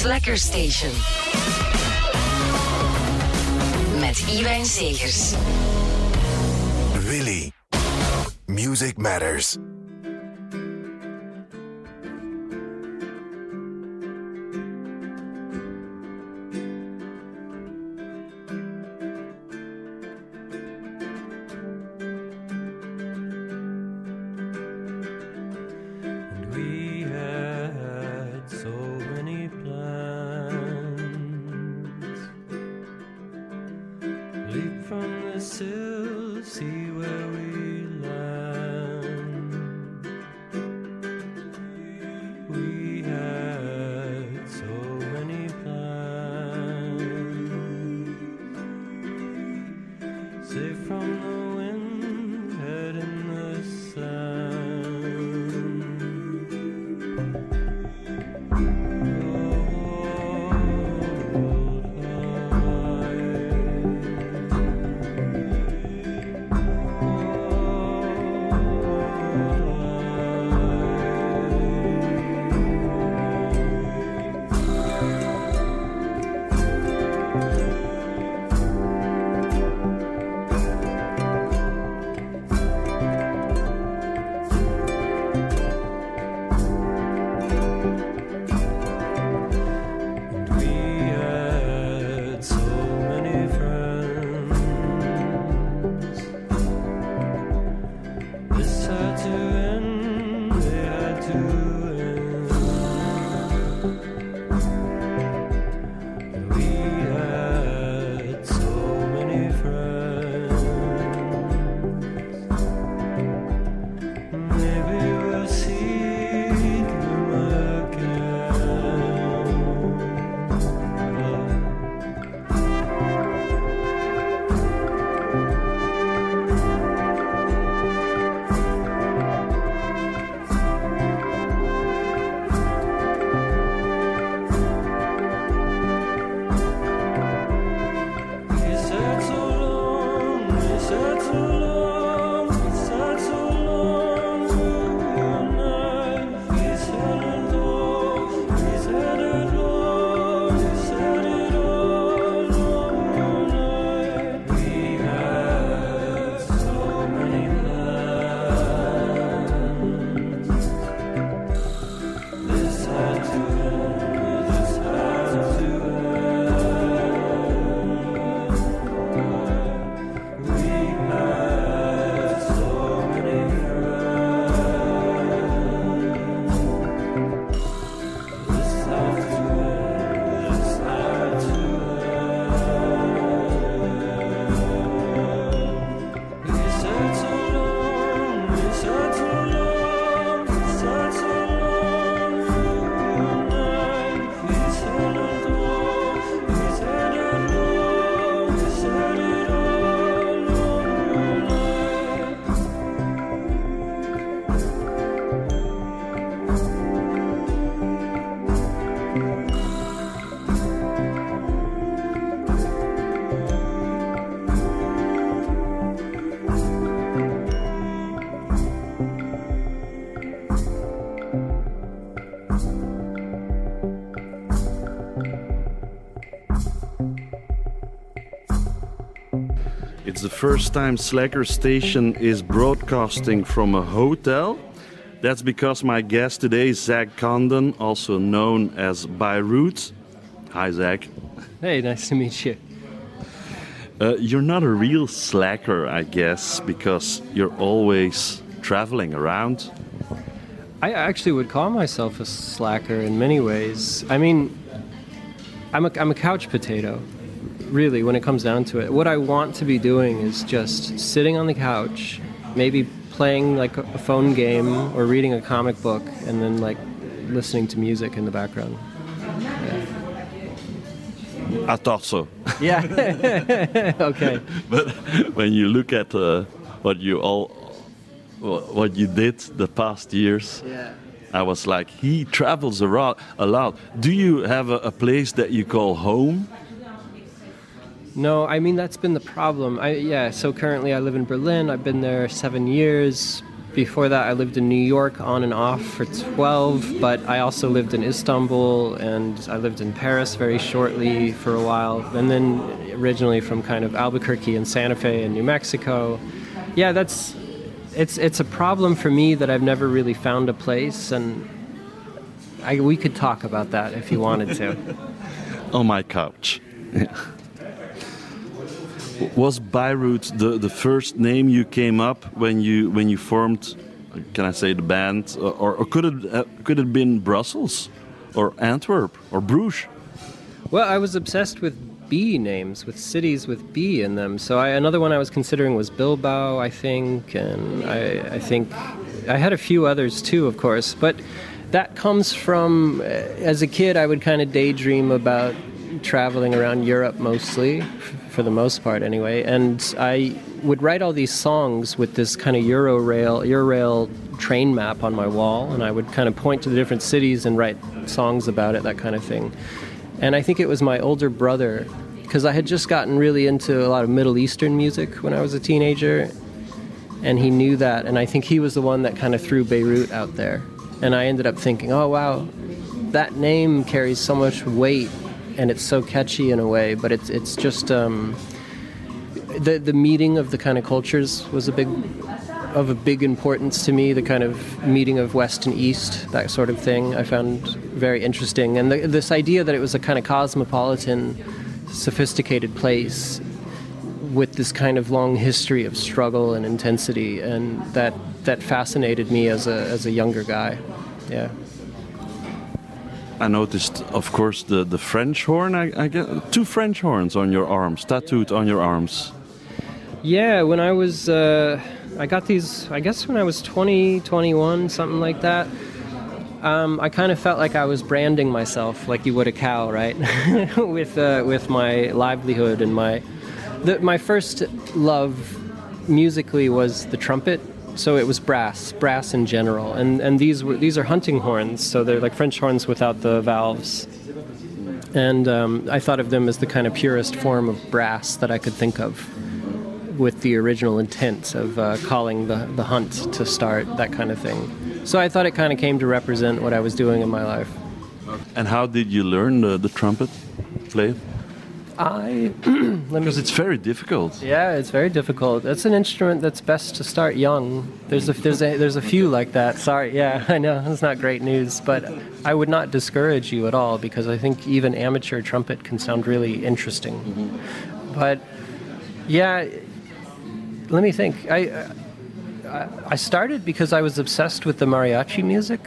Slacker Station. Met Iwijn Segers. Willy. Music matters. It's the first time Slacker Station is broadcasting from a hotel. That's because my guest today is Zach Condon, also known as Beirut. Hi, Zach. Hey, nice to meet you. Uh, you're not a real slacker, I guess, because you're always traveling around. I actually would call myself a slacker in many ways. I mean, I'm a, I'm a couch potato, really, when it comes down to it. What I want to be doing is just sitting on the couch, maybe playing like a phone game or reading a comic book, and then like listening to music in the background. I thought so. Yeah. okay. but when you look at uh, what you all what you did the past years Yeah. i was like he travels around a lot do you have a, a place that you call home No, I mean that's been the problem. I yeah. So currently, I live in Berlin. I've been there seven years. Before that, I lived in New York on and off for 12, but I also lived in Istanbul and I lived in Paris very shortly for a while. And then originally from kind of Albuquerque and Santa Fe in New Mexico. Yeah, that's it's it's a problem for me that I've never really found a place and I, we could talk about that if you wanted to. On my couch. Was Beirut the, the first name you came up when you when you formed? Can I say the band, or, or could it uh, could it have been Brussels, or Antwerp, or Bruges? Well, I was obsessed with B names, with cities with B in them. So I, another one I was considering was Bilbao, I think, and I, I think I had a few others too, of course. But that comes from, uh, as a kid, I would kind of daydream about traveling around Europe mostly, for the most part anyway. And I would write all these songs with this kind of Euro rail, Euro rail train map on my wall, and I would kind of point to the different cities and write songs about it, that kind of thing. And I think it was my older brother, because I had just gotten really into a lot of Middle Eastern music when I was a teenager, and he knew that. And I think he was the one that kind of threw Beirut out there. And I ended up thinking, oh, wow, that name carries so much weight and it's so catchy in a way, but it's, it's just. Um, the, the meeting of the kind of cultures was a big of a big importance to me. The kind of meeting of West and East, that sort of thing, I found very interesting. And the, this idea that it was a kind of cosmopolitan, sophisticated place with this kind of long history of struggle and intensity, and that that fascinated me as a as a younger guy. Yeah. I noticed, of course, the, the French horn. I, I get two French horns on your arms, tattooed on your arms. Yeah, when I was, uh, I got these, I guess when I was 20, 21, something like that. Um, I kind of felt like I was branding myself like you would a cow, right? with, uh, with my livelihood and my, the, my first love musically was the trumpet. So it was brass, brass in general, and and these were these are hunting horns, so they're like French horns without the valves. And um, I thought of them as the kind of purest form of brass that I could think of with the original intent of uh, calling the, the hunt to start, that kind of thing. So I thought it kind of came to represent what I was doing in my life. And how did you learn the, the trumpet play? I let me. Because it's very difficult. Yeah, it's very difficult. It's an instrument that's best to start young. There's a there's a there's a few like that. Sorry, yeah, I know it's not great news, but I would not discourage you at all because I think even amateur trumpet can sound really interesting. Mm-hmm. But yeah, let me think. I, I I started because I was obsessed with the mariachi music,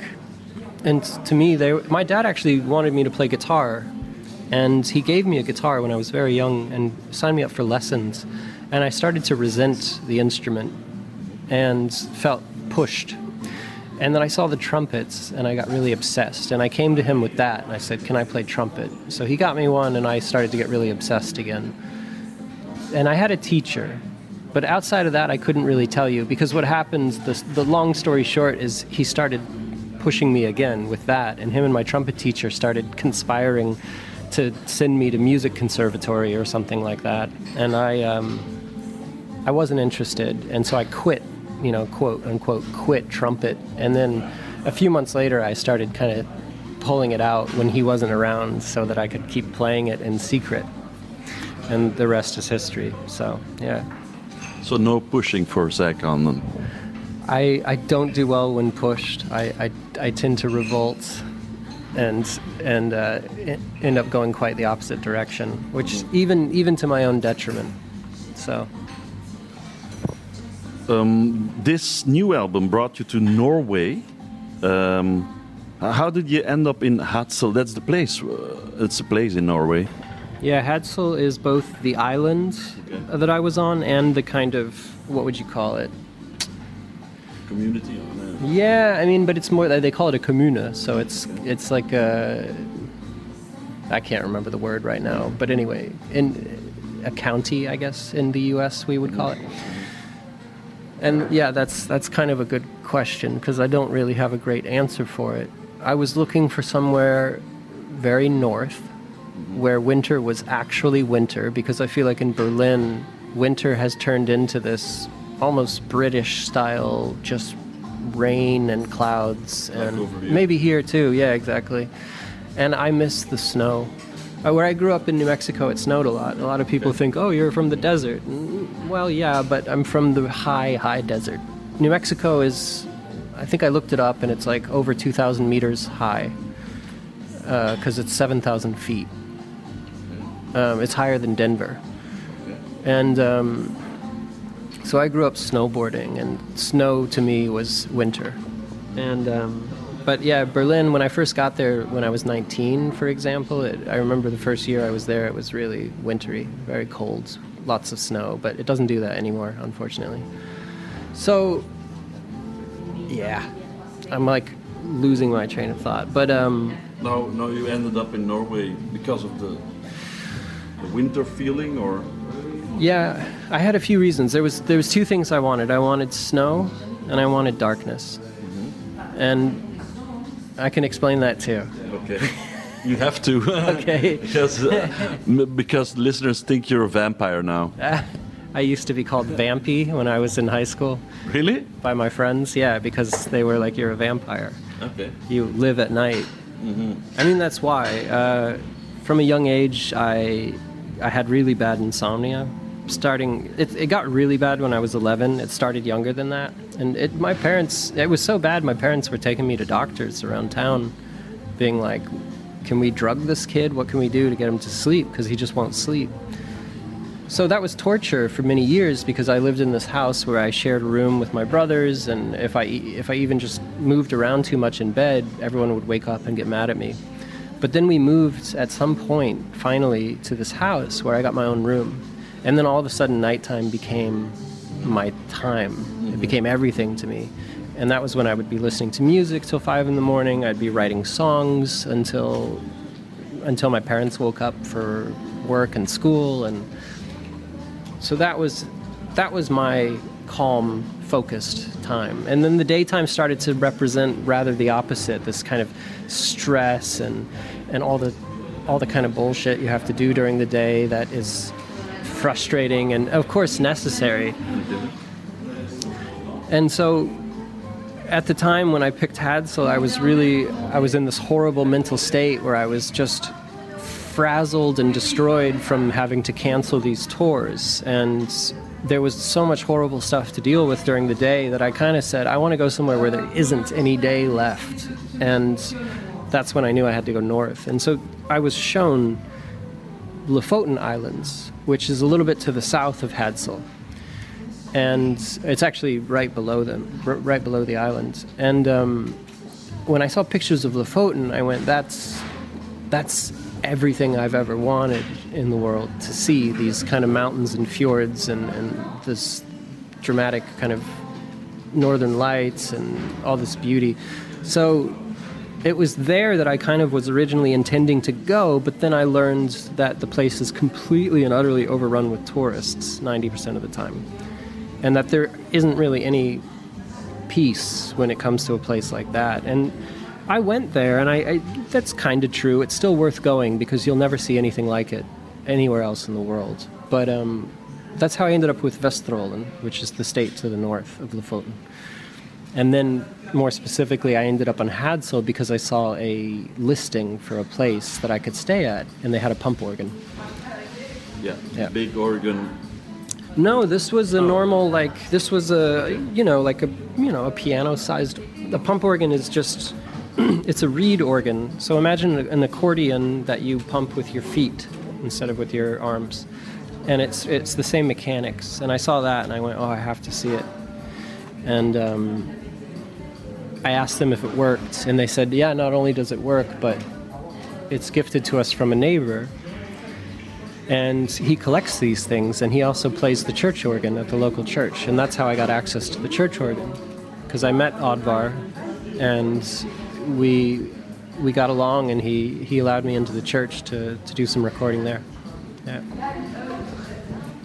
and to me, they my dad actually wanted me to play guitar, and he gave me a guitar when I was very young and signed me up for lessons, and I started to resent the instrument, and felt pushed. And then I saw the trumpets and I got really obsessed. And I came to him with that and I said, Can I play trumpet? So he got me one and I started to get really obsessed again. And I had a teacher, but outside of that, I couldn't really tell you because what happens, the, the long story short, is he started pushing me again with that. And him and my trumpet teacher started conspiring to send me to music conservatory or something like that. And I, um, I wasn't interested, and so I quit, you know, quote unquote, quit trumpet. And then a few months later, I started kind of pulling it out when he wasn't around so that I could keep playing it in secret. And the rest is history. So, yeah. So no pushing for Zach Condon. I, I don't do well when pushed. I, I, I tend to revolt and and uh, end up going quite the opposite direction, which even even to my own detriment. So Um, this new album brought you to Norway. Um, how did you end up in Hadsel? That's the place. Uh, it's a place in Norway. yeah, Hadsel is both the island that I was on and the kind of what would you call it? Community. Yeah, I mean, but it's more they call it a comuna, so it's it's like a I can't remember the word right now, but anyway, in a county, I guess in the U.S. we would call it. And yeah, that's that's kind of a good question because I don't really have a great answer for it. I was looking for somewhere very north where winter was actually winter because I feel like in Berlin winter has turned into this almost British style just rain and clouds, and maybe here too. Yeah, exactly. And I miss the snow. Uh, Where I grew up in New Mexico, it snowed a lot. A lot of people think, "Oh, you're from the desert." Mm, Well, yeah, but I'm from the high, high desert. New Mexico is, I think I looked it up, and it's like over 2,000 meters high because it's 7,000 feet. Um, it's higher than Denver. And um, so I grew up snowboarding, and snow to me was winter. And um, but yeah, Berlin. When I first got there, when I was 19, for example, it, I remember the first year I was there. It was really wintry, very cold, lots of snow. But it doesn't do that anymore, unfortunately. So yeah, I'm like losing my train of thought. But um, Now, now you ended up in Norway because of the the winter feeling, or Yeah, I had a few reasons. There was there was two things I wanted. I wanted snow, and I wanted darkness. And I can explain that too. okay, you have to. Okay. because uh, because listeners think you're a vampire now. I used to be called Vampy when I was in high school Really? by my friends. Yeah, because they were like, "You're a vampire. Okay. You live at night." I mean, that's why. Uh, from a young age, I I had really bad insomnia. Starting, it, it got really bad when I was 11. It started younger than that, and it my parents. It was so bad. My parents were taking me to doctors around town, being like, "Can we drug this kid? What can we do to get him to sleep? Because he just won't sleep." So that was torture for many years because I lived in this house where I shared a room with my brothers, and if I if I even just moved around too much in bed, everyone would wake up and get mad at me. But then we moved at some point finally to this house where I got my own room, and then all of a sudden nighttime became my time. It mm-hmm. became everything to me. And that was when I would be listening to music till five in the morning. I'd be writing songs until until my parents woke up for work and school and so that was that was my calm focused time and then the daytime started to represent rather the opposite this kind of stress and and all the all the kind of bullshit you have to do during the day that is frustrating and of course necessary. And so at the time when I picked Hadsel, I was really I was in this horrible mental state where I was just frazzled and destroyed from having to cancel these tours. And there was so much horrible stuff to deal with during the day that I kind of said I want to go somewhere where there isn't any day left. And that's when I knew I had to go north. And so I was shown Lofoten Islands which is a little bit to the south of Hadsel and it's actually right below them, right below the island. And um, when I saw pictures of Lofoten, I went, "That's that's everything I've ever wanted in the world to see these kind of mountains and fjords and, and this dramatic kind of northern lights and all this beauty." So it was there that I kind of was originally intending to go, but then I learned that the place is completely and utterly overrun with tourists 90% of the time and that there isn't really any peace when it comes to a place like that. And I went there, and I, I that's kind of true. It's still worth going because you'll never see anything like it anywhere else in the world. But um, that's how I ended up with Vesterålen, which is the state to the north of Lofoten. And then, more specifically, I ended up on Hadsel because I saw a listing for a place that I could stay at, and they had a pump organ. Yeah. Yeah. Big organ. No, this was a normal like this was a you know like a you know a piano sized. The pump organ is just it's a reed organ. So imagine an accordion that you pump with your feet instead of with your arms, and it's it's the same mechanics. And I saw that and I went, oh, I have to see it. And um, I asked them if it worked, and they said, yeah, not only does it work, but it's gifted to us from a neighbor and he collects these things and he also plays the church organ at the local church. And that's how i got access to the church organ because i met odvar and we we got along and he he allowed me into the church to to do some recording there. Yeah.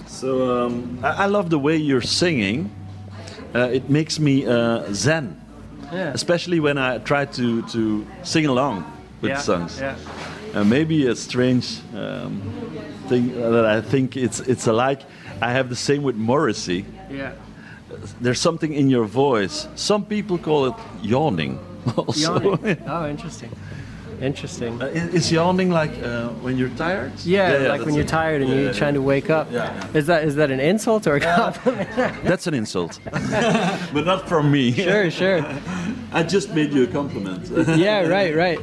So um, I, I love the way you're singing. Uh, it makes me uh, zen, yeah especially when I try to, to sing along with yeah, songs. yeah Uh, maybe a strange um, thing that I think it's it's alike. I have the same with Morrissey. yeah there's something in your voice. Some people call it yawning. Also, Yawning. oh, interesting. Interesting. Uh, i- is yawning like uh, when you're tired? Yeah, like when you're it. tired and Yeah, you're yeah, trying to wake up. Yeah, yeah. Is that is that an insult or a compliment? That's an insult, but not from me. sure, sure. I just made you a compliment. Yeah, right, right.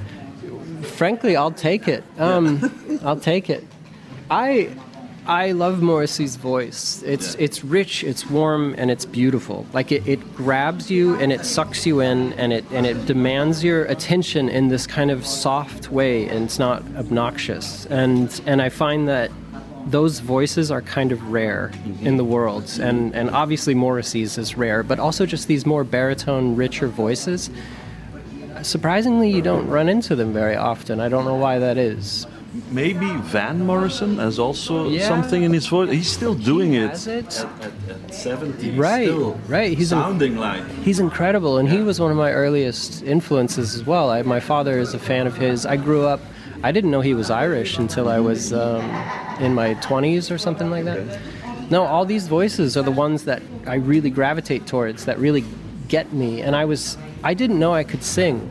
Frankly, I'll take it. Um, I'll take it. I I love Morrissey's voice. It's Yeah. it's rich, it's warm, and it's beautiful. Like it, it grabs you and it sucks you in, and it and it demands your attention in this kind of soft way, and it's not obnoxious. And and I find that those voices are kind of rare mm-hmm. in the world, and and obviously Morrissey's is rare, but also just these more baritone, richer voices. Surprisingly, you don't run into them very often. I don't know why that is. Maybe Van Morrison has also Yeah. something in his voice. He's still doing it. has it? At, at, at 70. Right, still right, he's sounding like. He's incredible, and he was one of my earliest influences as well. I, my father is a fan of his. I grew up. I didn't know he was Irish until I was um, in my 20s or something like that. No, all these voices are the ones that I really gravitate towards, that really get me. And I was, I didn't know I could sing.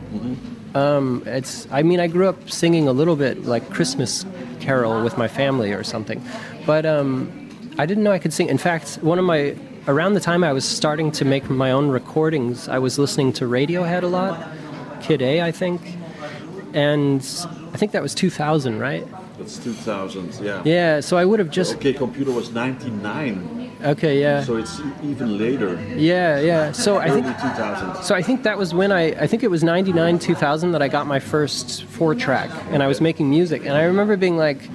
Um, it's, I mean, I grew up singing a little bit like Christmas Carol with my family or something, but um, I didn't know I could sing. In fact, one of my around the time I was starting to make my own recordings, I was listening to Radiohead a lot, Kid A, I think, and I think that was 2000, right? That's 2000, yeah. Yeah. So I would have just OK Computer was 99, okay, yeah, so it's even later. yeah, yeah. So I think 2000s. So I think that was when I, I think it was 99, 2000 that I got my first four track and I was making music. And I remember being like,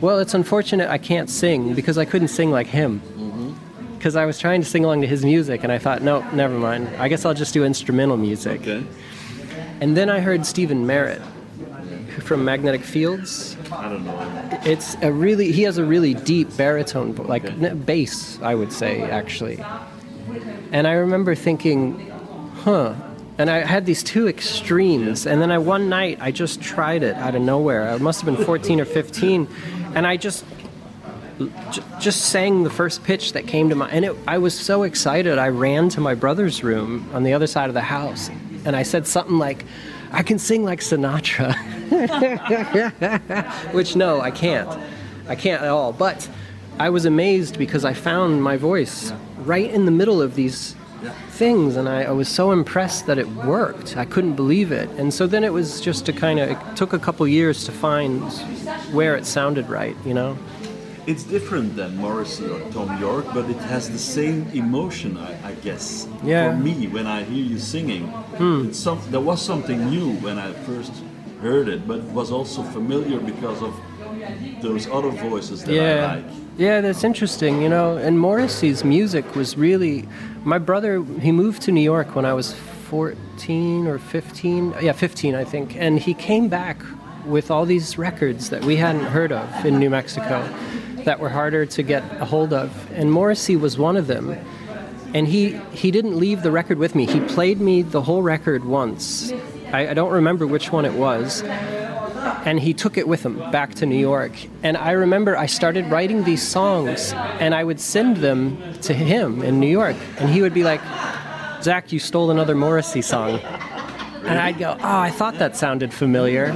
well, it's unfortunate I can't sing because I couldn't sing like him. Mm-hmm. Because I was trying to sing along to his music and I thought, no, never mind. I guess I'll just do instrumental music. Okay. And then I heard Stephin Merritt from Magnetic Fields. I don't know. It's a really, he has a really deep baritone, like Okay. n- bass, I would say, actually. And I remember thinking, huh. And I had these two extremes. And then I, one night, I just tried it out of nowhere. I must have been 14 or 15. And I just, just sang the first pitch that came to my, and it, I was so excited. I ran to my brother's room on the other side of the house. And I said something like, I can sing like Sinatra. Which, no, I can't. I can't at all. But I was amazed because I found my voice right in the middle of these things, and I, I was so impressed that it worked. I couldn't believe it. And so then it was just to kind of, it took a couple years to find where it sounded right, you know? It's different than Morrissey or Thom Yorke, but it has the same emotion, I, I guess. Yeah. For me, when I hear you singing, hmm. it's some, there was something new when I first heard it, but it was also familiar because of those other voices that I yeah. like. Yeah, that's interesting, you know. And Morrissey's music was really. My brother, he moved to New York when I was 14 or 15. Yeah, 15, I think. And he came back with all these records that we hadn't heard of in New Mexico that were harder to get a hold of. And Morrissey was one of them. And he, he didn't leave the record with me. He played me the whole record once. I, I don't remember which one it was and he took it with him back to New York. And I remember I started writing these songs, and I would send them to him in New York, and he would be like, "Zach, you stole another Morrissey song," and I'd go, "Oh, I thought that sounded familiar."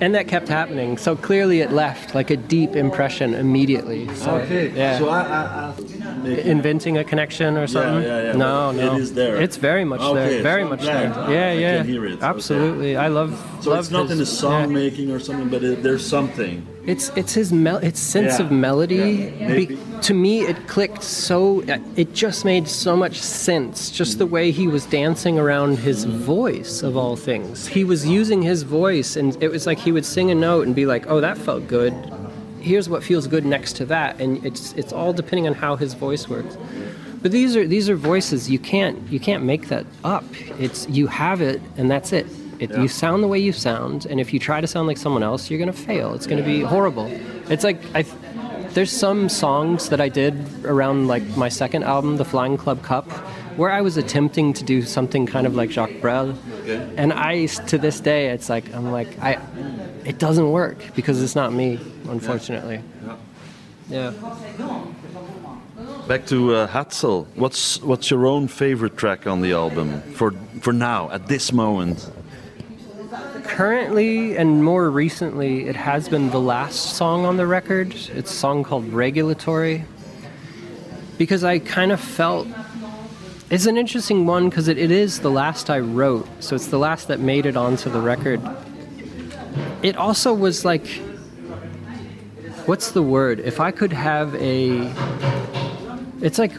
And that kept happening. So clearly, it left like a deep impression immediately. So, Okay. Yeah. So I, I, I Inventing a connection or something? yeah, yeah, No, but no. it is there. It's very much Okay, there. Very so much there. I- Yeah, I yeah. can hear it. Okay. Absolutely. I love. So love it's not his, in the song yeah. making or something, but it, there's something. It's it's his mel- its sense Yeah. of melody. Yeah. Be- to me, it clicked so. It just made so much sense. Just the way he was dancing around his voice, of all things. He was using his voice, and it was like he would sing a note and be like, "Oh, that felt good." Here's what feels good next to that, and it's it's all depending on how his voice works. But these are these are voices you can't you can't make that up. It's you have it, and that's it. It, Yeah. You sound the way you sound, and if you try to sound like someone else, you're gonna fail. It's gonna be horrible. It's like I, there's some songs that I did around like my second album, The Flying Club Cup, where I was attempting to do something kind of like Jacques Brel, Okay. and I to this day it's like I'm like I, it doesn't work because it's not me, unfortunately. Yeah. Yeah. back to uh, Hadsel. What's what's your own favorite track on the album for for now at this moment? Currently and more recently, it has been the last song on the record. It's a song called Regulatory. Because I kind of felt it's an interesting one because it, it is the last I wrote, so it's the last that made it onto the record. It also was like, what's the word? If I could have a, it's like,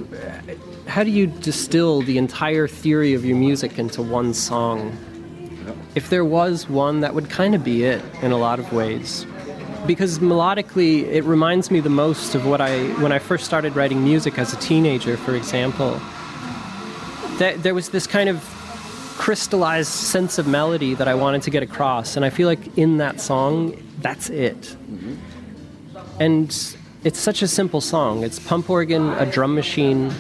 how do you distill the entire theory of your music into one song? If there was one, that would kind of be it in a lot of ways. Because melodically, it reminds me the most of what I, when I first started writing music as a teenager, for example. That there was this kind of crystallized sense of melody that I wanted to get across, and I feel like in that song, that's it. Mm-hmm. And it's such a simple song. It's pump organ, a drum machine,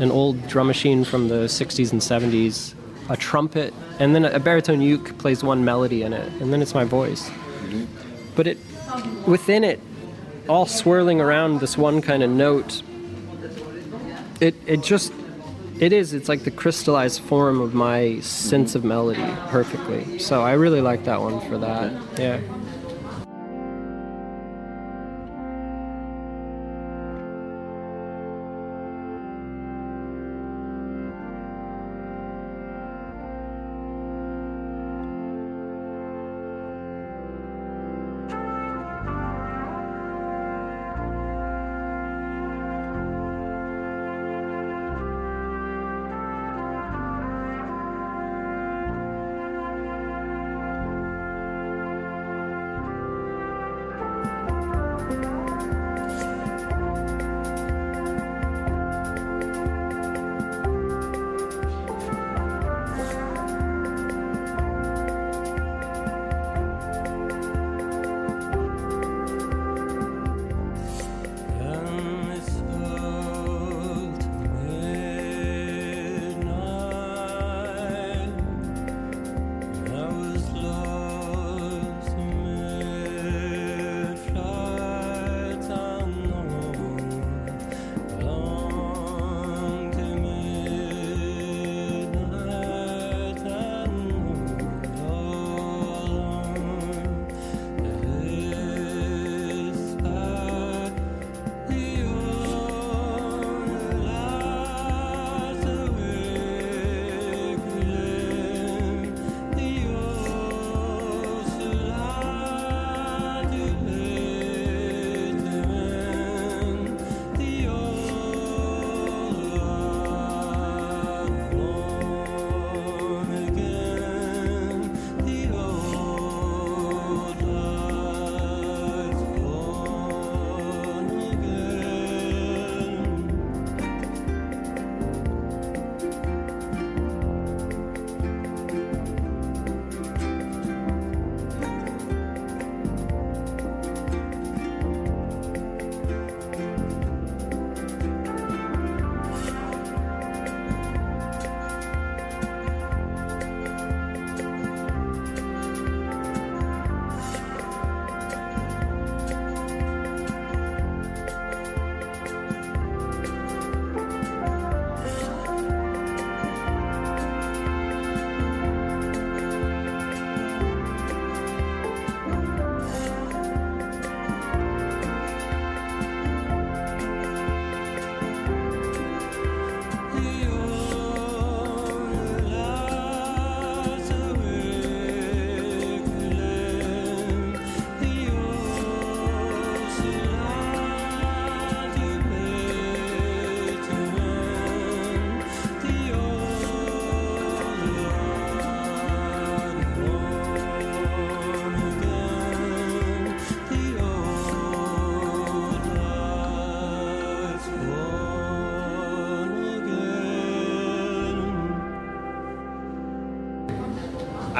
an old drum machine from the 60s and 70s, a trumpet, and then a baritone uke plays one melody in it, and then it's my voice. But it, within it, all swirling around this one kind of note, it it just it is. It's like the crystallized form of my sense of melody perfectly. So I really like that one for that. Yeah.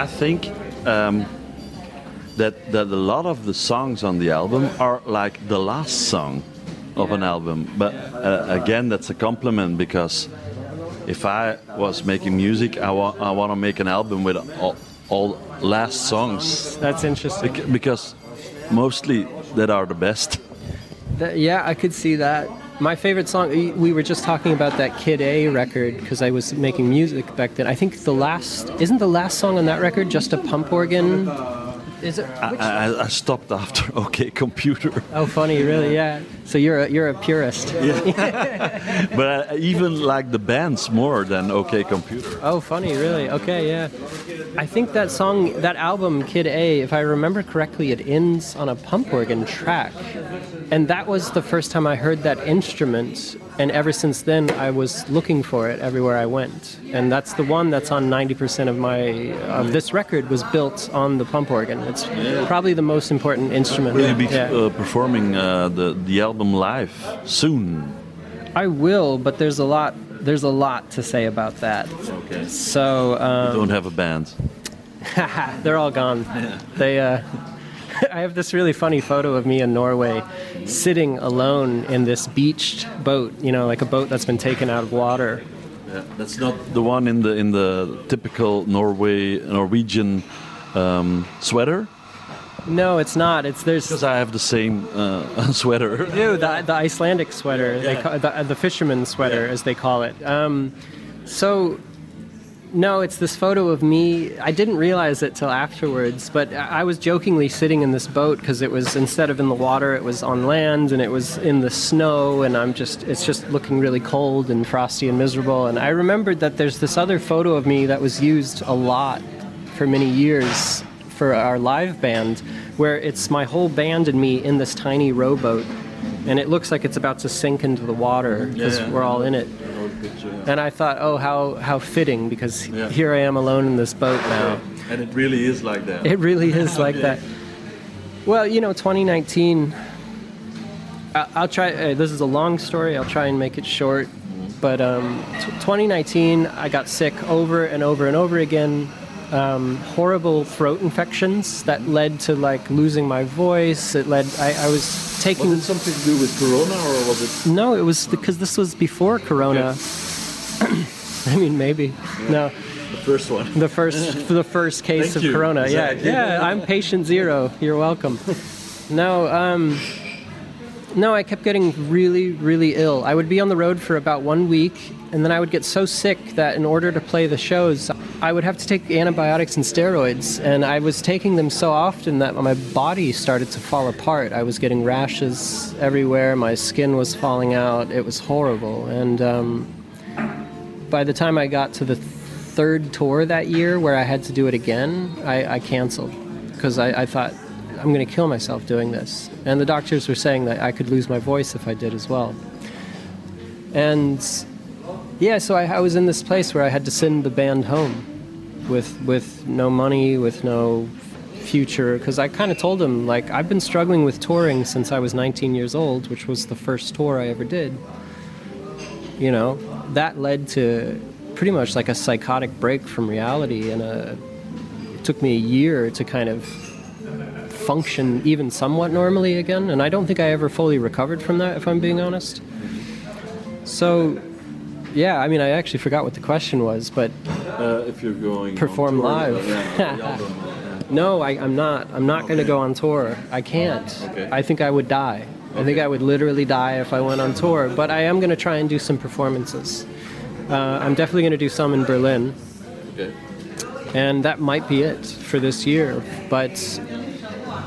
I think um, that that a lot of the songs on the album are like the last song of an album. But uh, again, that's a compliment because if I was making music, I want I want to make an album with all, all last songs That's interesting. Because mostly that are the best. That, yeah, I could see that. My favorite song. We were just talking about that Kid A record because I was making music back then. I think the last isn't the last song on that record just a pump organ. Is it? I, I, I stopped after OK Computer, oh, funny, really? Yeah. So you're a, you're a purist. Yeah. but I even like The Bends more than OK Computer. Oh, funny, really? Okay, yeah. I think that song, that album, Kid A, if I remember correctly, it ends on a pump organ track. And that was the first time I heard that instrument. And ever since then, I was looking for it everywhere I went. And that's the one that's on 90% of my of this record was built on the pump organ. It's probably the most important instrument. Will you be Yeah. uh, performing uh, the the album live soon? I will, but there's a lot. There's a lot to say about that. Okay. So um, Don't have a band. They're all gone. They. Uh, I have this really funny photo of me in Norway, sitting alone in this beached boat. You know, like a boat that's been taken out of water. Yeah, that's not the one in the in the typical Norway Norwegian um, sweater. No, it's not. It's there's. Because I have the same uh, sweater. Ew, the, the Icelandic sweater, they call, the, the fisherman sweater, as they call it. Um, so, no, it's this photo of me. I didn't realize it till afterwards, but I was jokingly sitting in this boat because it was instead of in the water, it was on land, and it was in the snow, and I'm just, it's just looking really cold and frosty and miserable. And I remembered that there's this other photo of me that was used a lot for many years for our live band, where it's my whole band and me in this tiny rowboat, and it looks like it's about to sink into the water because Yeah. we're all in it. And I thought, oh, how how fitting because Yeah. here I am alone in this boat now. And it really is like that. It really is like that. Well, you know, 2019. I- I'll try. Uh, this is a long story. I'll try and make it short. But um, t- 2019, I got sick over and over and over again. Um, horrible throat infections that led to like losing my voice. It led. I, I was taking. Was it something to do with Corona, or was it? No, it was because this was before Corona. I mean, maybe. No, The first one. the first for the first case of you. Corona. Yeah, yeah. I'm patient zero. You're welcome. No, um, no. I kept getting really, really ill. I would be on the road for about one week, and then I would get so sick that in order to play the shows, I would have to take antibiotics and steroids. And I was taking them so often that my body started to fall apart. I was getting rashes everywhere. My skin was falling out. It was horrible. And um, by the time I got to the third tour that year, where I had to do it again, I, I canceled because I, I thought I'm going to kill myself doing this. And the doctors were saying that I could lose my voice if I did as well. And yeah, so I, I was in this place where I had to send the band home with with no money, with no future, because I kind of told them like I've been struggling with touring since I was 19 years old, which was the first tour I ever did. You know, that led to pretty much like a psychotic break from reality, and a, it took me a year to kind of function even somewhat normally again. And I don't think I ever fully recovered from that, if I'm being honest. So, yeah, I mean, I actually forgot what the question was, but Uh, if you're going Perform tour, live. yeah, the album, yeah. no, I, I'm not. I'm not going to go on tour. I can't. Okay. I think I would die. I think I would literally die if I went on tour. But I am going to try and do some performances. Uh, I'm definitely going to do some in Berlin. Okay. and that might be it for this year. But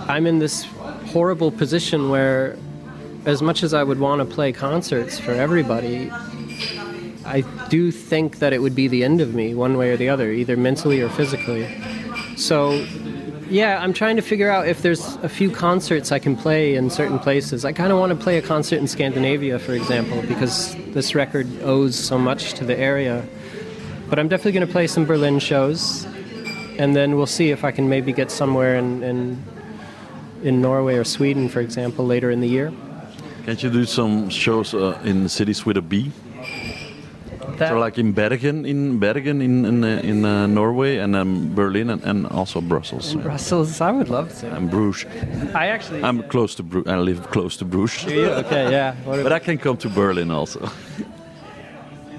I'm in this horrible position where, as much as I would want to play concerts for everybody, I do think that it would be the end of me, one way or the other, either mentally or physically. So, yeah, I'm trying to figure out if there's a few concerts I can play in certain places. I kind of want to play a concert in Scandinavia, for example, because this record owes so much to the area. But I'm definitely going to play some Berlin shows, and then we'll see if I can maybe get somewhere in, in in Norway or Sweden, for example, later in the year. Can't you do some shows uh, in cities with a B? That, So like in Bergen, in Bergen, in in, uh, in uh, Norway, and um, Berlin, and, and also Brussels, yeah. Brussels, I would love to. and Bruges. I actually. I'm close to Bruges. I live close to Bruges, Do you? Okay, yeah. But I can come to Berlin also.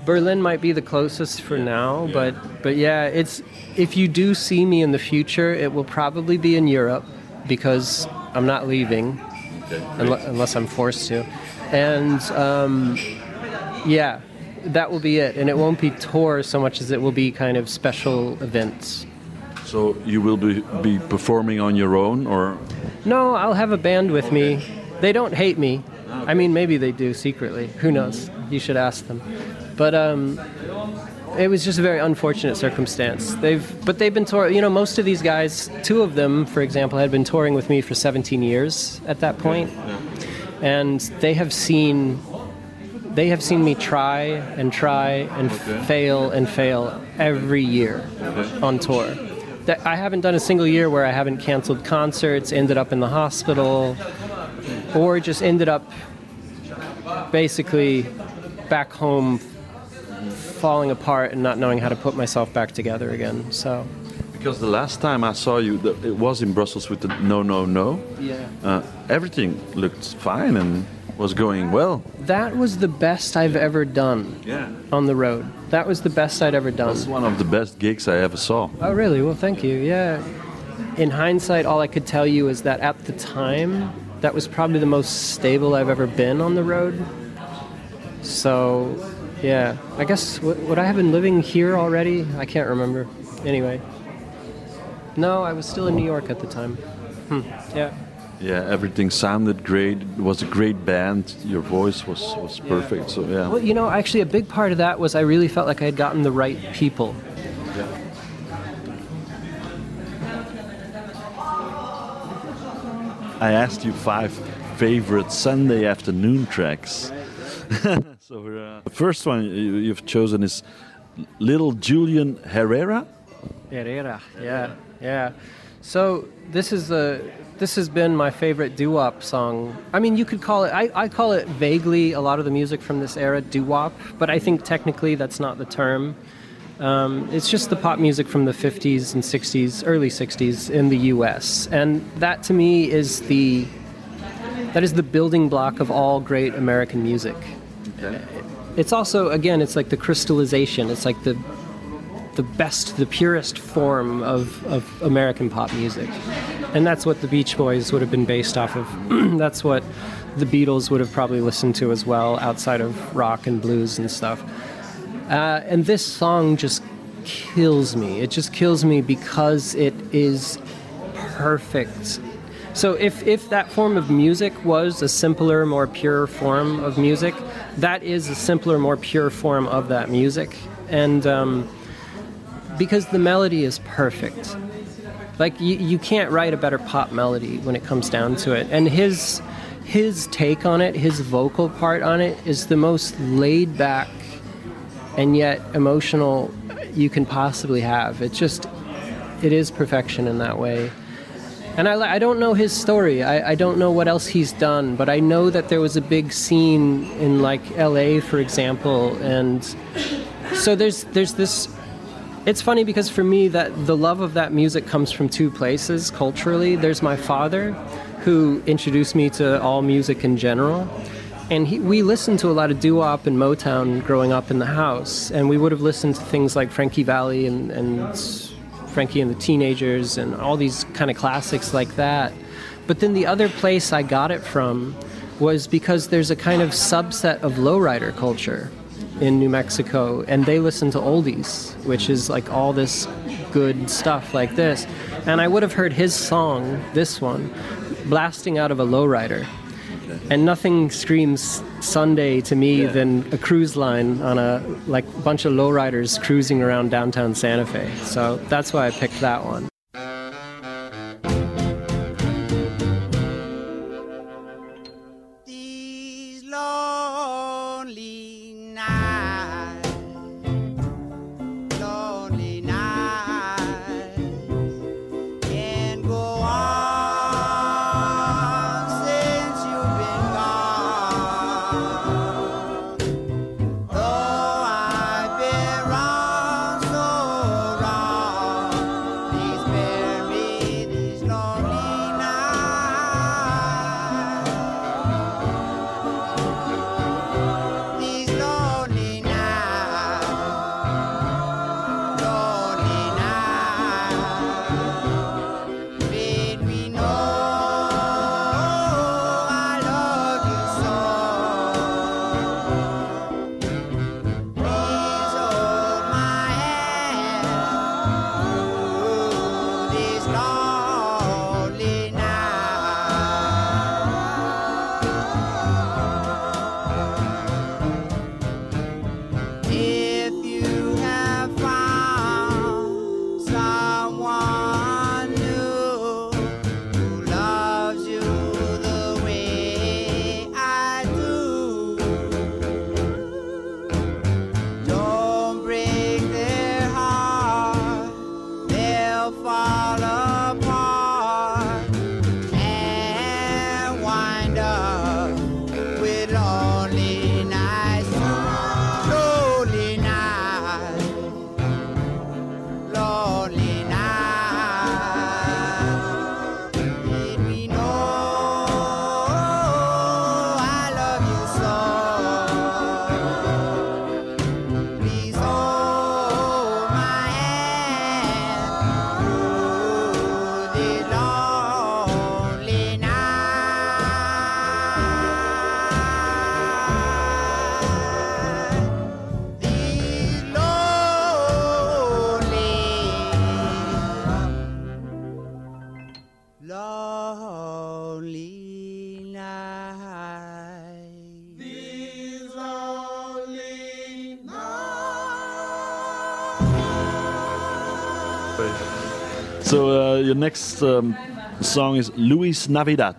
Berlin might be the closest for now, but but yeah, it's if you do see me in the future, it will probably be in Europe because I'm not leaving unle- unless I'm forced to. and um, yeah, that will be it. And it won't be tours so much as it will be kind of special events. So you will be, be performing on your own, or No, I'll have a band with me. They don't hate me. I mean, maybe they do secretly. Who knows? You should ask them. But um, it was just a very unfortunate circumstance. They've, but they've been touring. You know, most of these guys, two of them, for example, had been touring with me for 17 years at that point, and they have seen, they have seen me try and try and fail and fail every year on tour. That I haven't done a single year where I haven't canceled concerts, ended up in the hospital, or just ended up basically back home falling apart and not knowing how to put myself back together again. So, because the last time I saw you, it was in Brussels with the No No No. yeah. Uh, everything looked fine and was going well. That was the best I've ever done Yeah. on the road. That was the best I'd ever done. That's one of the best gigs I ever saw. Oh, really? Well, thank you. Yeah. In hindsight, all I could tell you is that at the time, that was probably the most stable I've ever been on the road. So, yeah. I guess, would, would I have been living here already? I can't remember. Anyway. No, I was still in New York at the time. Hmm. Yeah. Yeah, everything sounded great. It was a great band. Your voice was, was perfect. So yeah. Well, you know, actually, a big part of that was I really felt like I had gotten the right people. Yeah. I asked you five favorite Sunday afternoon tracks. so uh, the first one you've chosen is Little Julian Herrera. Herrera, yeah, yeah. So this is the this has been my favorite doo-wop song. I mean, you could call it. I, I call it vaguely a lot of the music from this era doo-wop, but I think technically that's not the term. Um, it's just the pop music from the 50s and 60s, early 60s in the U.S., and that to me is the that is the building block of all great American music. Okay. It's also, again, it's like the crystallization. It's like the the best, the purest form of, of American pop music. And that's what the Beach Boys would have been based off of. that's what the Beatles would have probably listened to as well, outside of rock and blues and stuff. Uh, and this song just kills me. It just kills me because it is perfect. So if, if that form of music was a simpler, more pure form of music, that is a simpler, more pure form of that music. And um, because the melody is perfect. Like you, you can't write a better pop melody when it comes down to it. And his his take on it, his vocal part on it is the most laid back and yet emotional you can possibly have. It's just it is perfection in that way. And I, I don't know his story. I, I don't know what else he's done, but I know that there was a big scene in like L.A., for example, and so there's there's this it's funny because for me that the love of that music comes from two places. Culturally there's my father who introduced me to all music in general. And he, we listened to a lot of doo-wop and motown growing up in the house. And we would have listened to things like Frankie Valli and, and frankie and the teenagers and all these kind of classics like that. But then the other place i got it from was because there's a kind of subset of lowrider culture in New Mexico, and they listen to oldies, which is like all this good stuff like this. And I would have heard his song, this one, blasting out of a lowrider. And nothing screams Sunday to me than a cruise line on a like bunch of lowriders cruising around downtown Santa Fe. So that's why I picked that one. Your next um, song is Luis Navidad.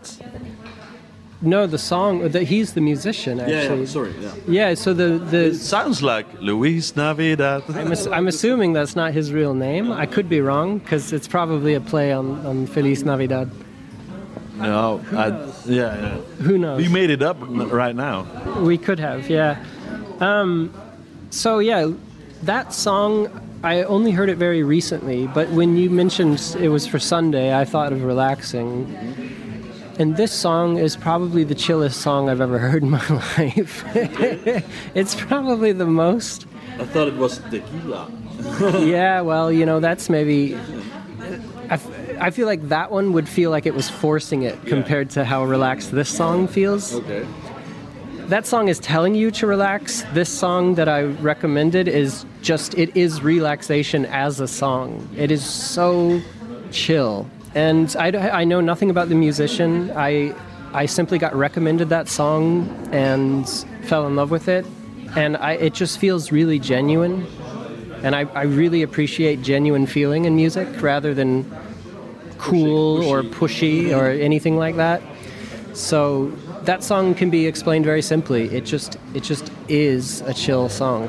No, the song. The, he's the musician. Actually. sorry. Yeah. Yeah. So the It the. sounds like Luis Navidad. I'm, ass- I'm assuming that's not his real name. I could be wrong because it's probably a play on, on Feliz Navidad. no, I, yeah, yeah. Who knows? You made it up right now. We could have, yeah. Um, so yeah, that song I only heard it very recently, but when you mentioned it was for Sunday, I thought of relaxing. And this song is probably the chillest song I've ever heard in my life. it's probably the most. I thought it was tequila. Yeah, well, you know, that's maybe. I, f- I feel like that one would feel like it was forcing it compared to how relaxed this song feels. Okay. That song is telling you to relax. This song that I recommended is just it is relaxation as a song. It is so chill. And I, I know nothing about the musician. I I simply got recommended that song and fell in love with it. And I, it just feels really genuine. And I, I really appreciate genuine feeling in music rather than cool or pushy or anything like that. So that song can be explained very simply. It just it just is a chill song.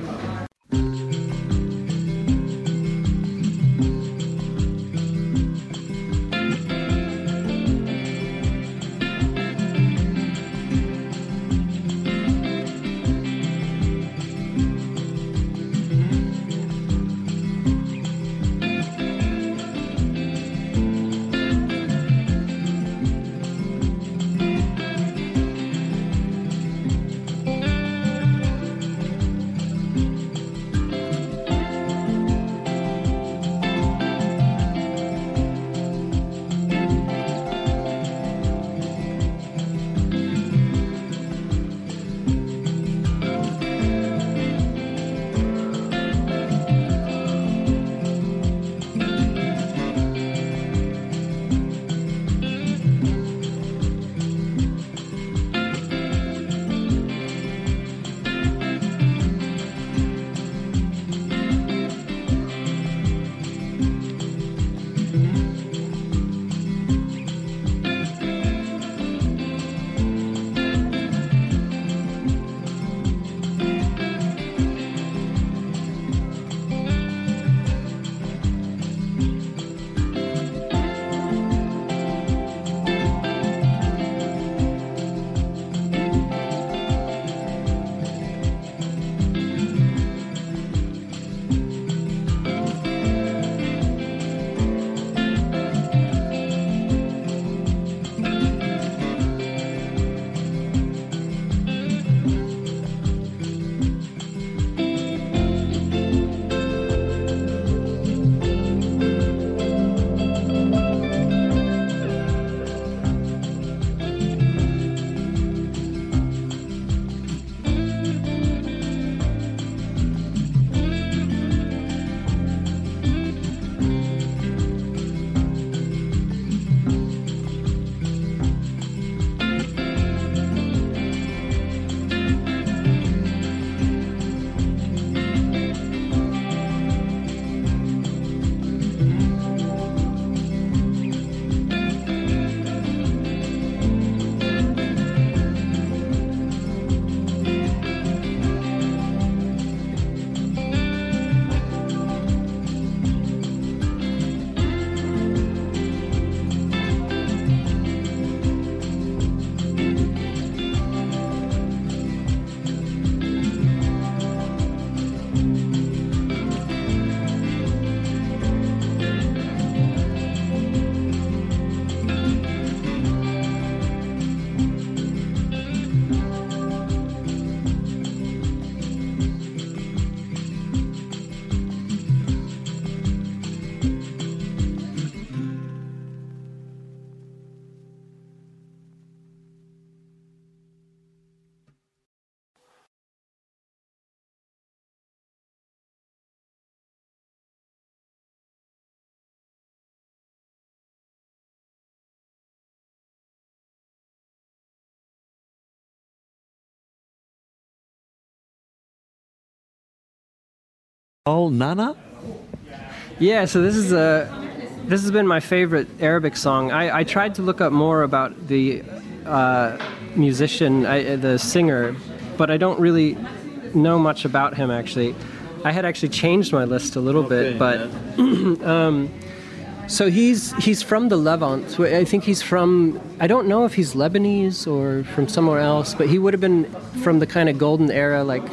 All Nana? Yeah, so this is a this has been my favorite Arabic song. I, I tried to look up more about the uh, musician, I, the singer, but I don't really know much about him actually. I had actually changed my list a little bit, but um, so he's he's from the Levant. I think he's from. I don't know if he's Lebanese or from somewhere else, but he would have been from the kind of golden era, like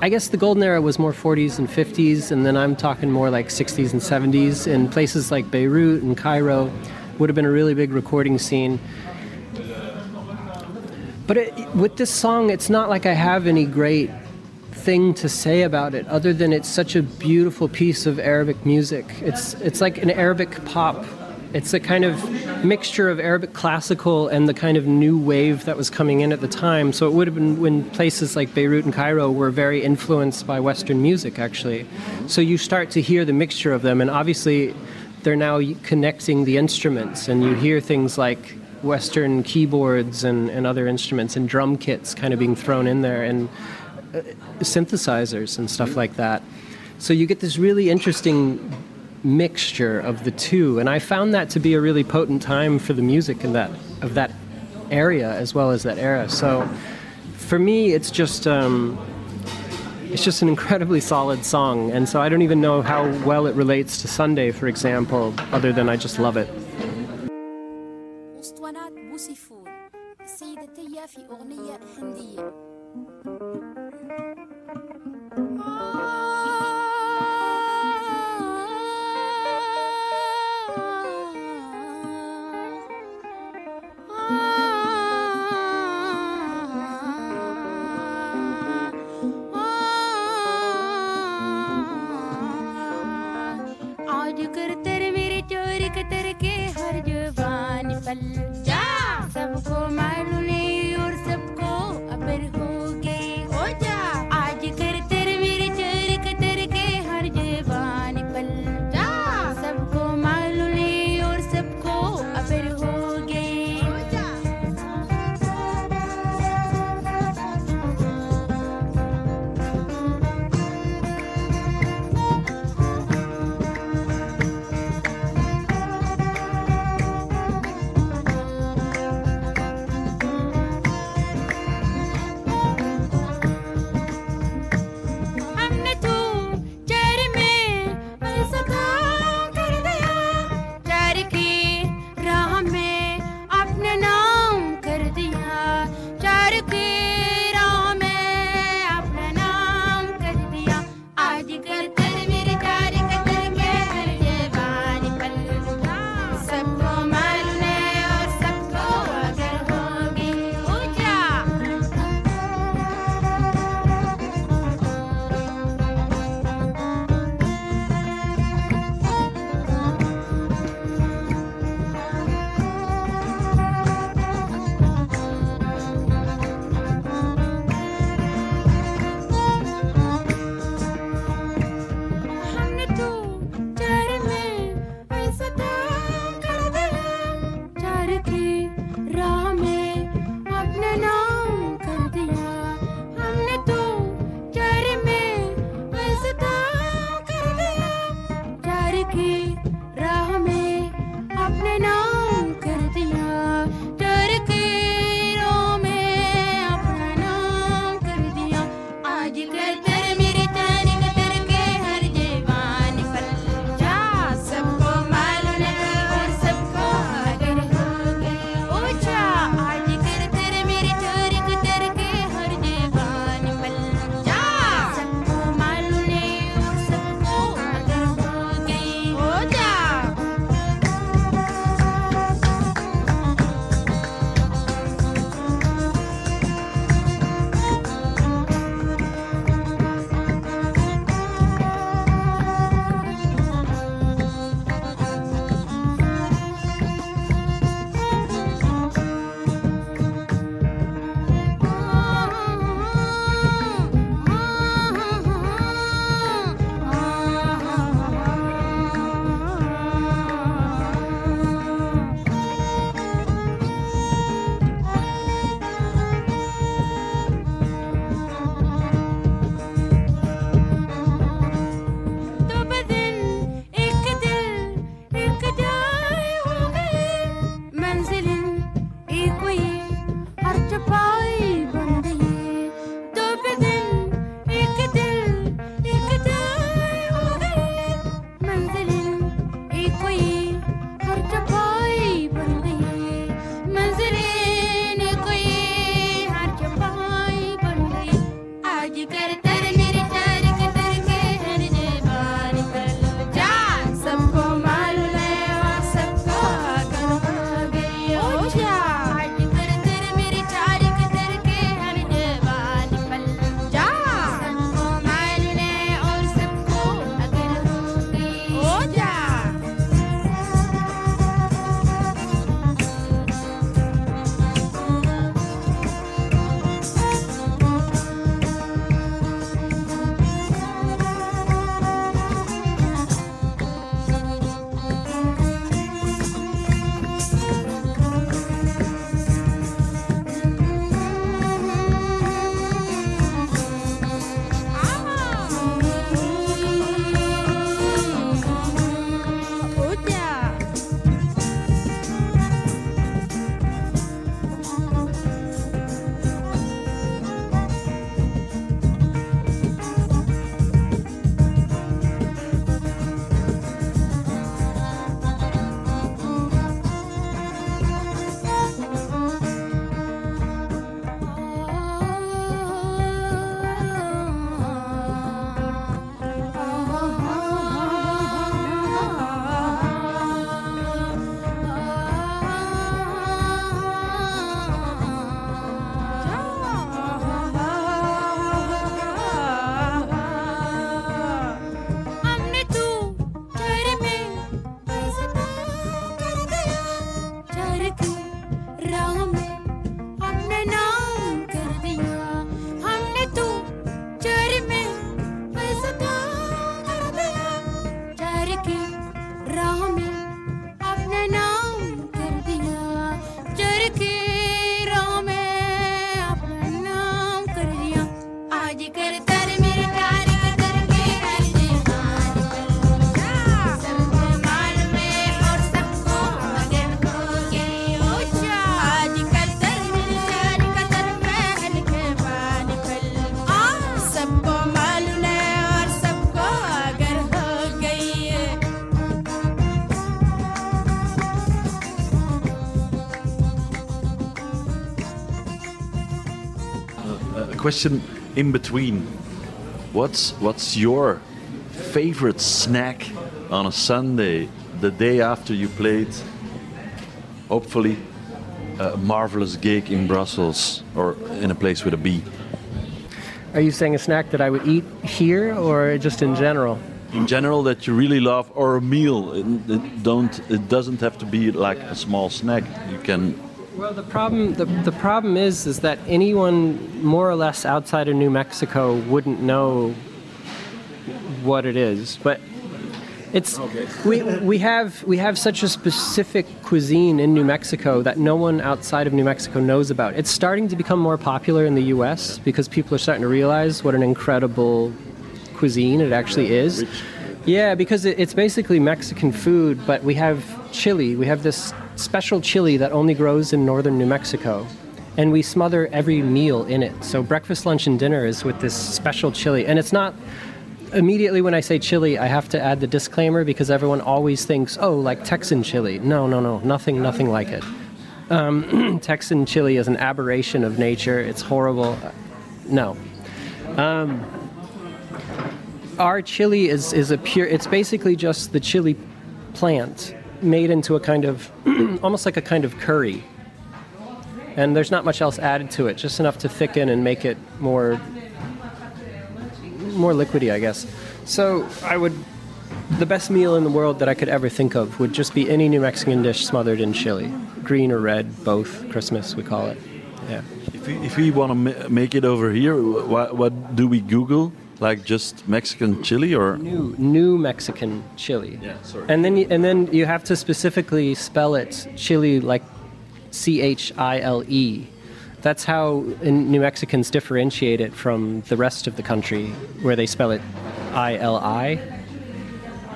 I guess the golden era was more 40s and 50s, and then I'm talking more like 60s and 70s. In places like Beirut and Cairo, would have been a really big recording scene. But it, with this song, it's not like I have any great thing to say about it, other than it's such a beautiful piece of Arabic music. It's it's like an Arabic pop. It's a kind of mixture of Arabic classical and the kind of new wave that was coming in at the time. So it would have been when places like Beirut and Cairo were very influenced by Western music, actually. So you start to hear the mixture of them, and obviously they're now connecting the instruments, and you hear things like Western keyboards and, and other instruments and drum kits kind of being thrown in there, and uh, synthesizers and stuff like that. So you get this really interesting mixture of the two, and I found that to be a really potent time for the music in that of that area as well as that era. So for me, it's just um, it's just an incredibly solid song, and so I don't even know how well it relates to Sunday, for example, other than I just love it. Question in between. What's what's your favorite snack on a Sunday, the day after you played? Hopefully, a marvelous gig in Brussels or in a place with a B. Are you saying a snack that I would eat here or just in general? In general, that you really love, or a meal. It, it don't. It doesn't have to be like a small snack. You can Well, the problem the, the problem is is that anyone more or less outside of New Mexico wouldn't know what it is, but it's we we have we have such a specific cuisine in New Mexico that no one outside of New Mexico knows about. It's starting to become more popular in the U.S. because people are starting to realize what an incredible cuisine it actually is. Yeah, because it, it's basically Mexican food, but we have chili. We have this special chili that only grows in northern New Mexico. And we smother every meal in it. So breakfast, lunch, and dinner is with this special chili. And it's not immediately when I say chili, I have to add the disclaimer because everyone always thinks, oh, like Texan chili. No, no, no, nothing, nothing like it. Um, Texan chili is an aberration of nature. It's horrible. No. Um, our chili is, is a pure, it's basically just the chili plant made into a kind of, almost like a kind of curry. And there's not much else added to it, just enough to thicken and make it more more liquidy, I guess. So I would, the best meal in the world that I could ever think of would just be any New Mexican dish smothered in chili, green or red, both. Christmas we call it. Yeah. If we, if we want to make it over here, what, what do we Google? Like just Mexican chili or? New New Mexican chili. Yeah, sorry. And then you, and then you have to specifically spell it chili like C H I L E. That's how in New Mexicans differentiate it from the rest of the country, where they spell it I L I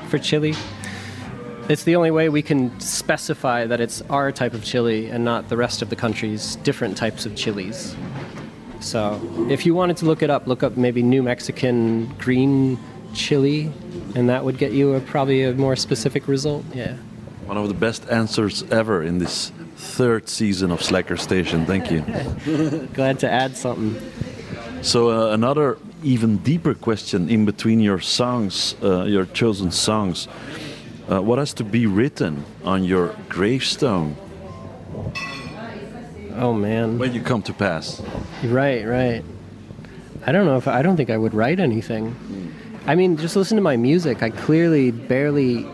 for chili. It's the only way we can specify that it's our type of chili and not the rest of the country's different types of chilies. So, if you wanted to look it up, look up maybe New Mexican green chili, and that would get you a, probably a more specific result. Yeah. One of the best answers ever in this third season of Slacker Station. Thank you. Glad to add something. So uh, another even deeper question in between your songs, uh, your chosen songs. Uh, what has to be written on your gravestone Oh man. when you come to pass? Right, right. I don't know if I don't think I would write anything. I mean, just listen to my music. I clearly barely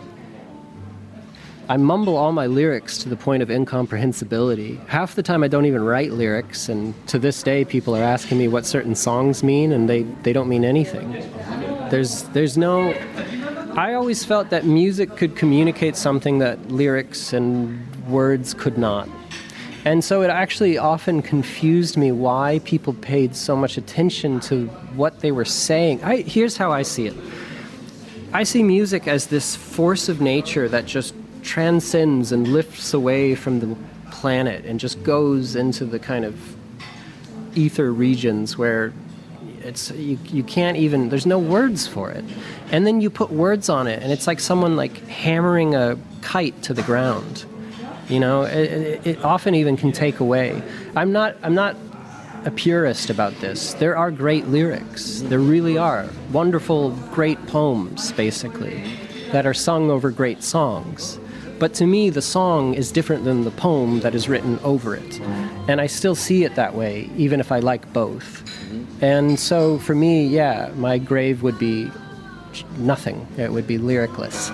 I mumble all my lyrics to the point of incomprehensibility. Half the time I don't even write lyrics and to this day people are asking me what certain songs mean and they, they don't mean anything. There's there's no I always felt that music could communicate something that lyrics and words could not. And so it actually often confused me why people paid so much attention to what they were saying. I, here's how I see it. I see music as this force of nature that just transcends and lifts away from the planet and just goes into the kind of ether regions where it's you, you can't even there's no words for it. And then you put words on it and it's like someone like hammering a kite to the ground you know it, it, often even can take away. I'm not i'm not a purist about this. There are great lyrics. There really are wonderful great poems basically that are sung over great songs. But to me the song is different than the poem that is written over it. And i still see it that way even if i like both. And so for me yeah my grave would be nothing. It would be lyricless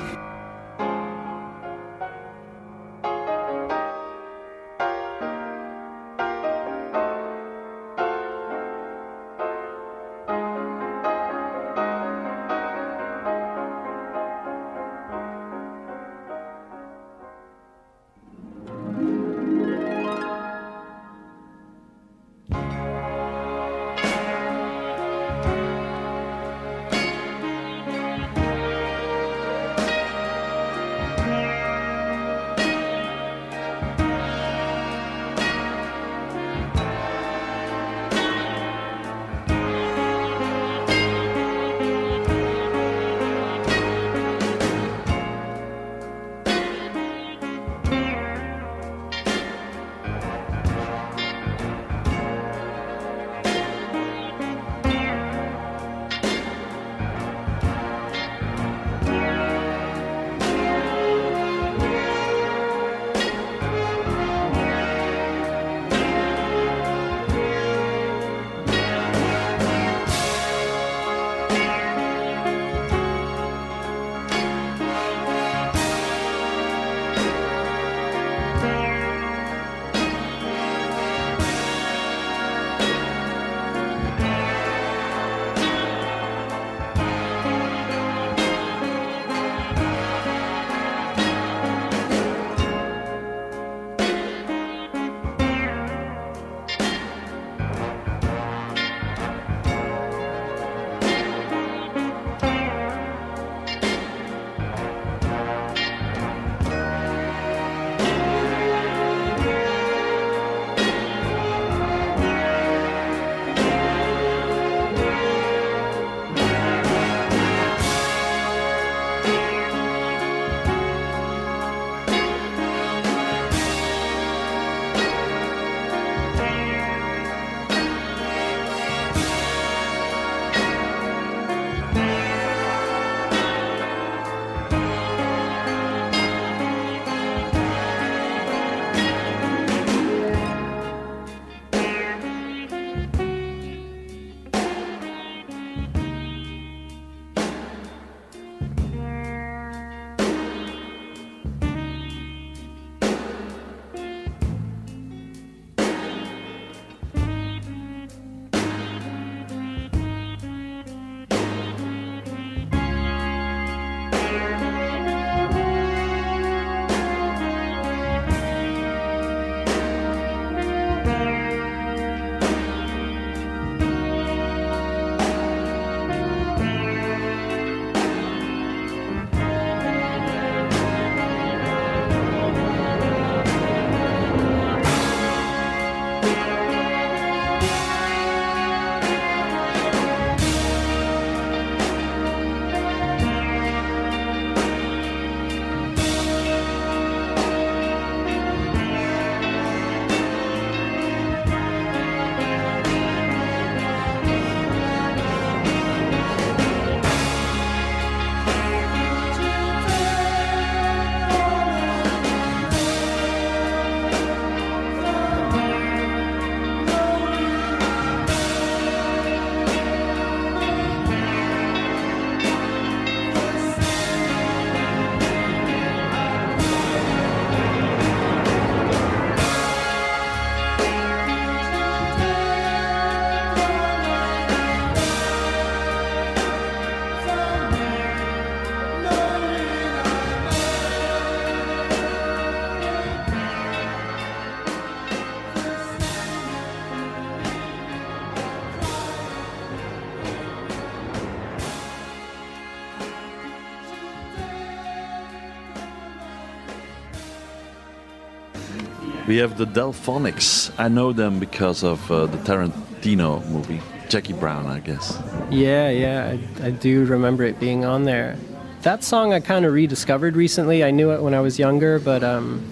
We have the Delfonics. I know them because of uh, the Tarantino movie. Jackie Brown, I guess. Yeah, yeah, I, I do remember it being on there. That song I kind of rediscovered recently. I knew it when I was younger, but um,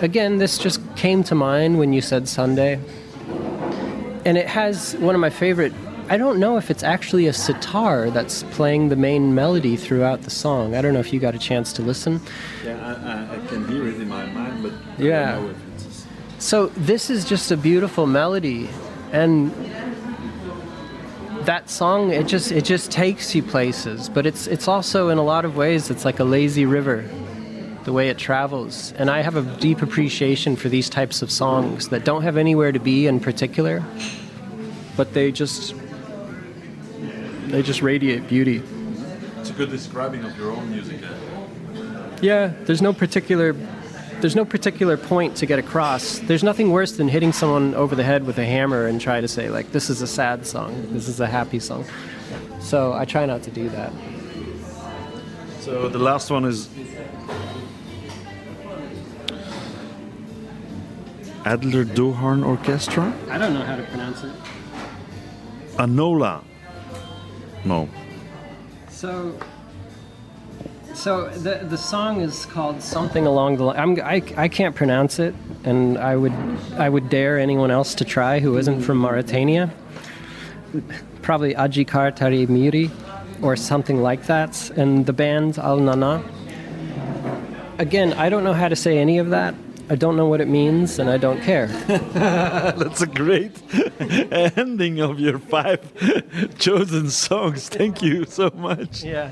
again, this just came to mind when you said Sunday. And it has one of my favorite. I don't know if it's actually a sitar that's playing the main melody throughout the song. I don't know if you got a chance to listen. Yeah, I, I, can hear it in my mind, but Yeah. So this is just a beautiful melody, and that song it just it just takes you places. But it's it's also in a lot of ways it's like a lazy river, the way it travels. And I have a deep appreciation for these types of songs that don't have anywhere to be in particular, but they just they just radiate beauty. It's a good describing of your own music. eh? Yeah, there's no particular there's no particular point to get across. There's nothing worse than hitting someone over the head with a hammer and try to say like this is a sad song, this is a happy song. So I try not to do that. So the last one is Adler Doharn Orchestra? I don't know how to pronounce it. Anola. No. So so the the song is called something along the line. I'm, I I can't pronounce it, and I would I would dare anyone else to try who isn't from Mauritania. Probably Ajikar Tari Miri, or something like that. And the band Al Nana. Again, I don't know how to say any of that. I don't know what it means, and I don't care. That's a great ending of your five chosen songs. Thank you so much. Yeah.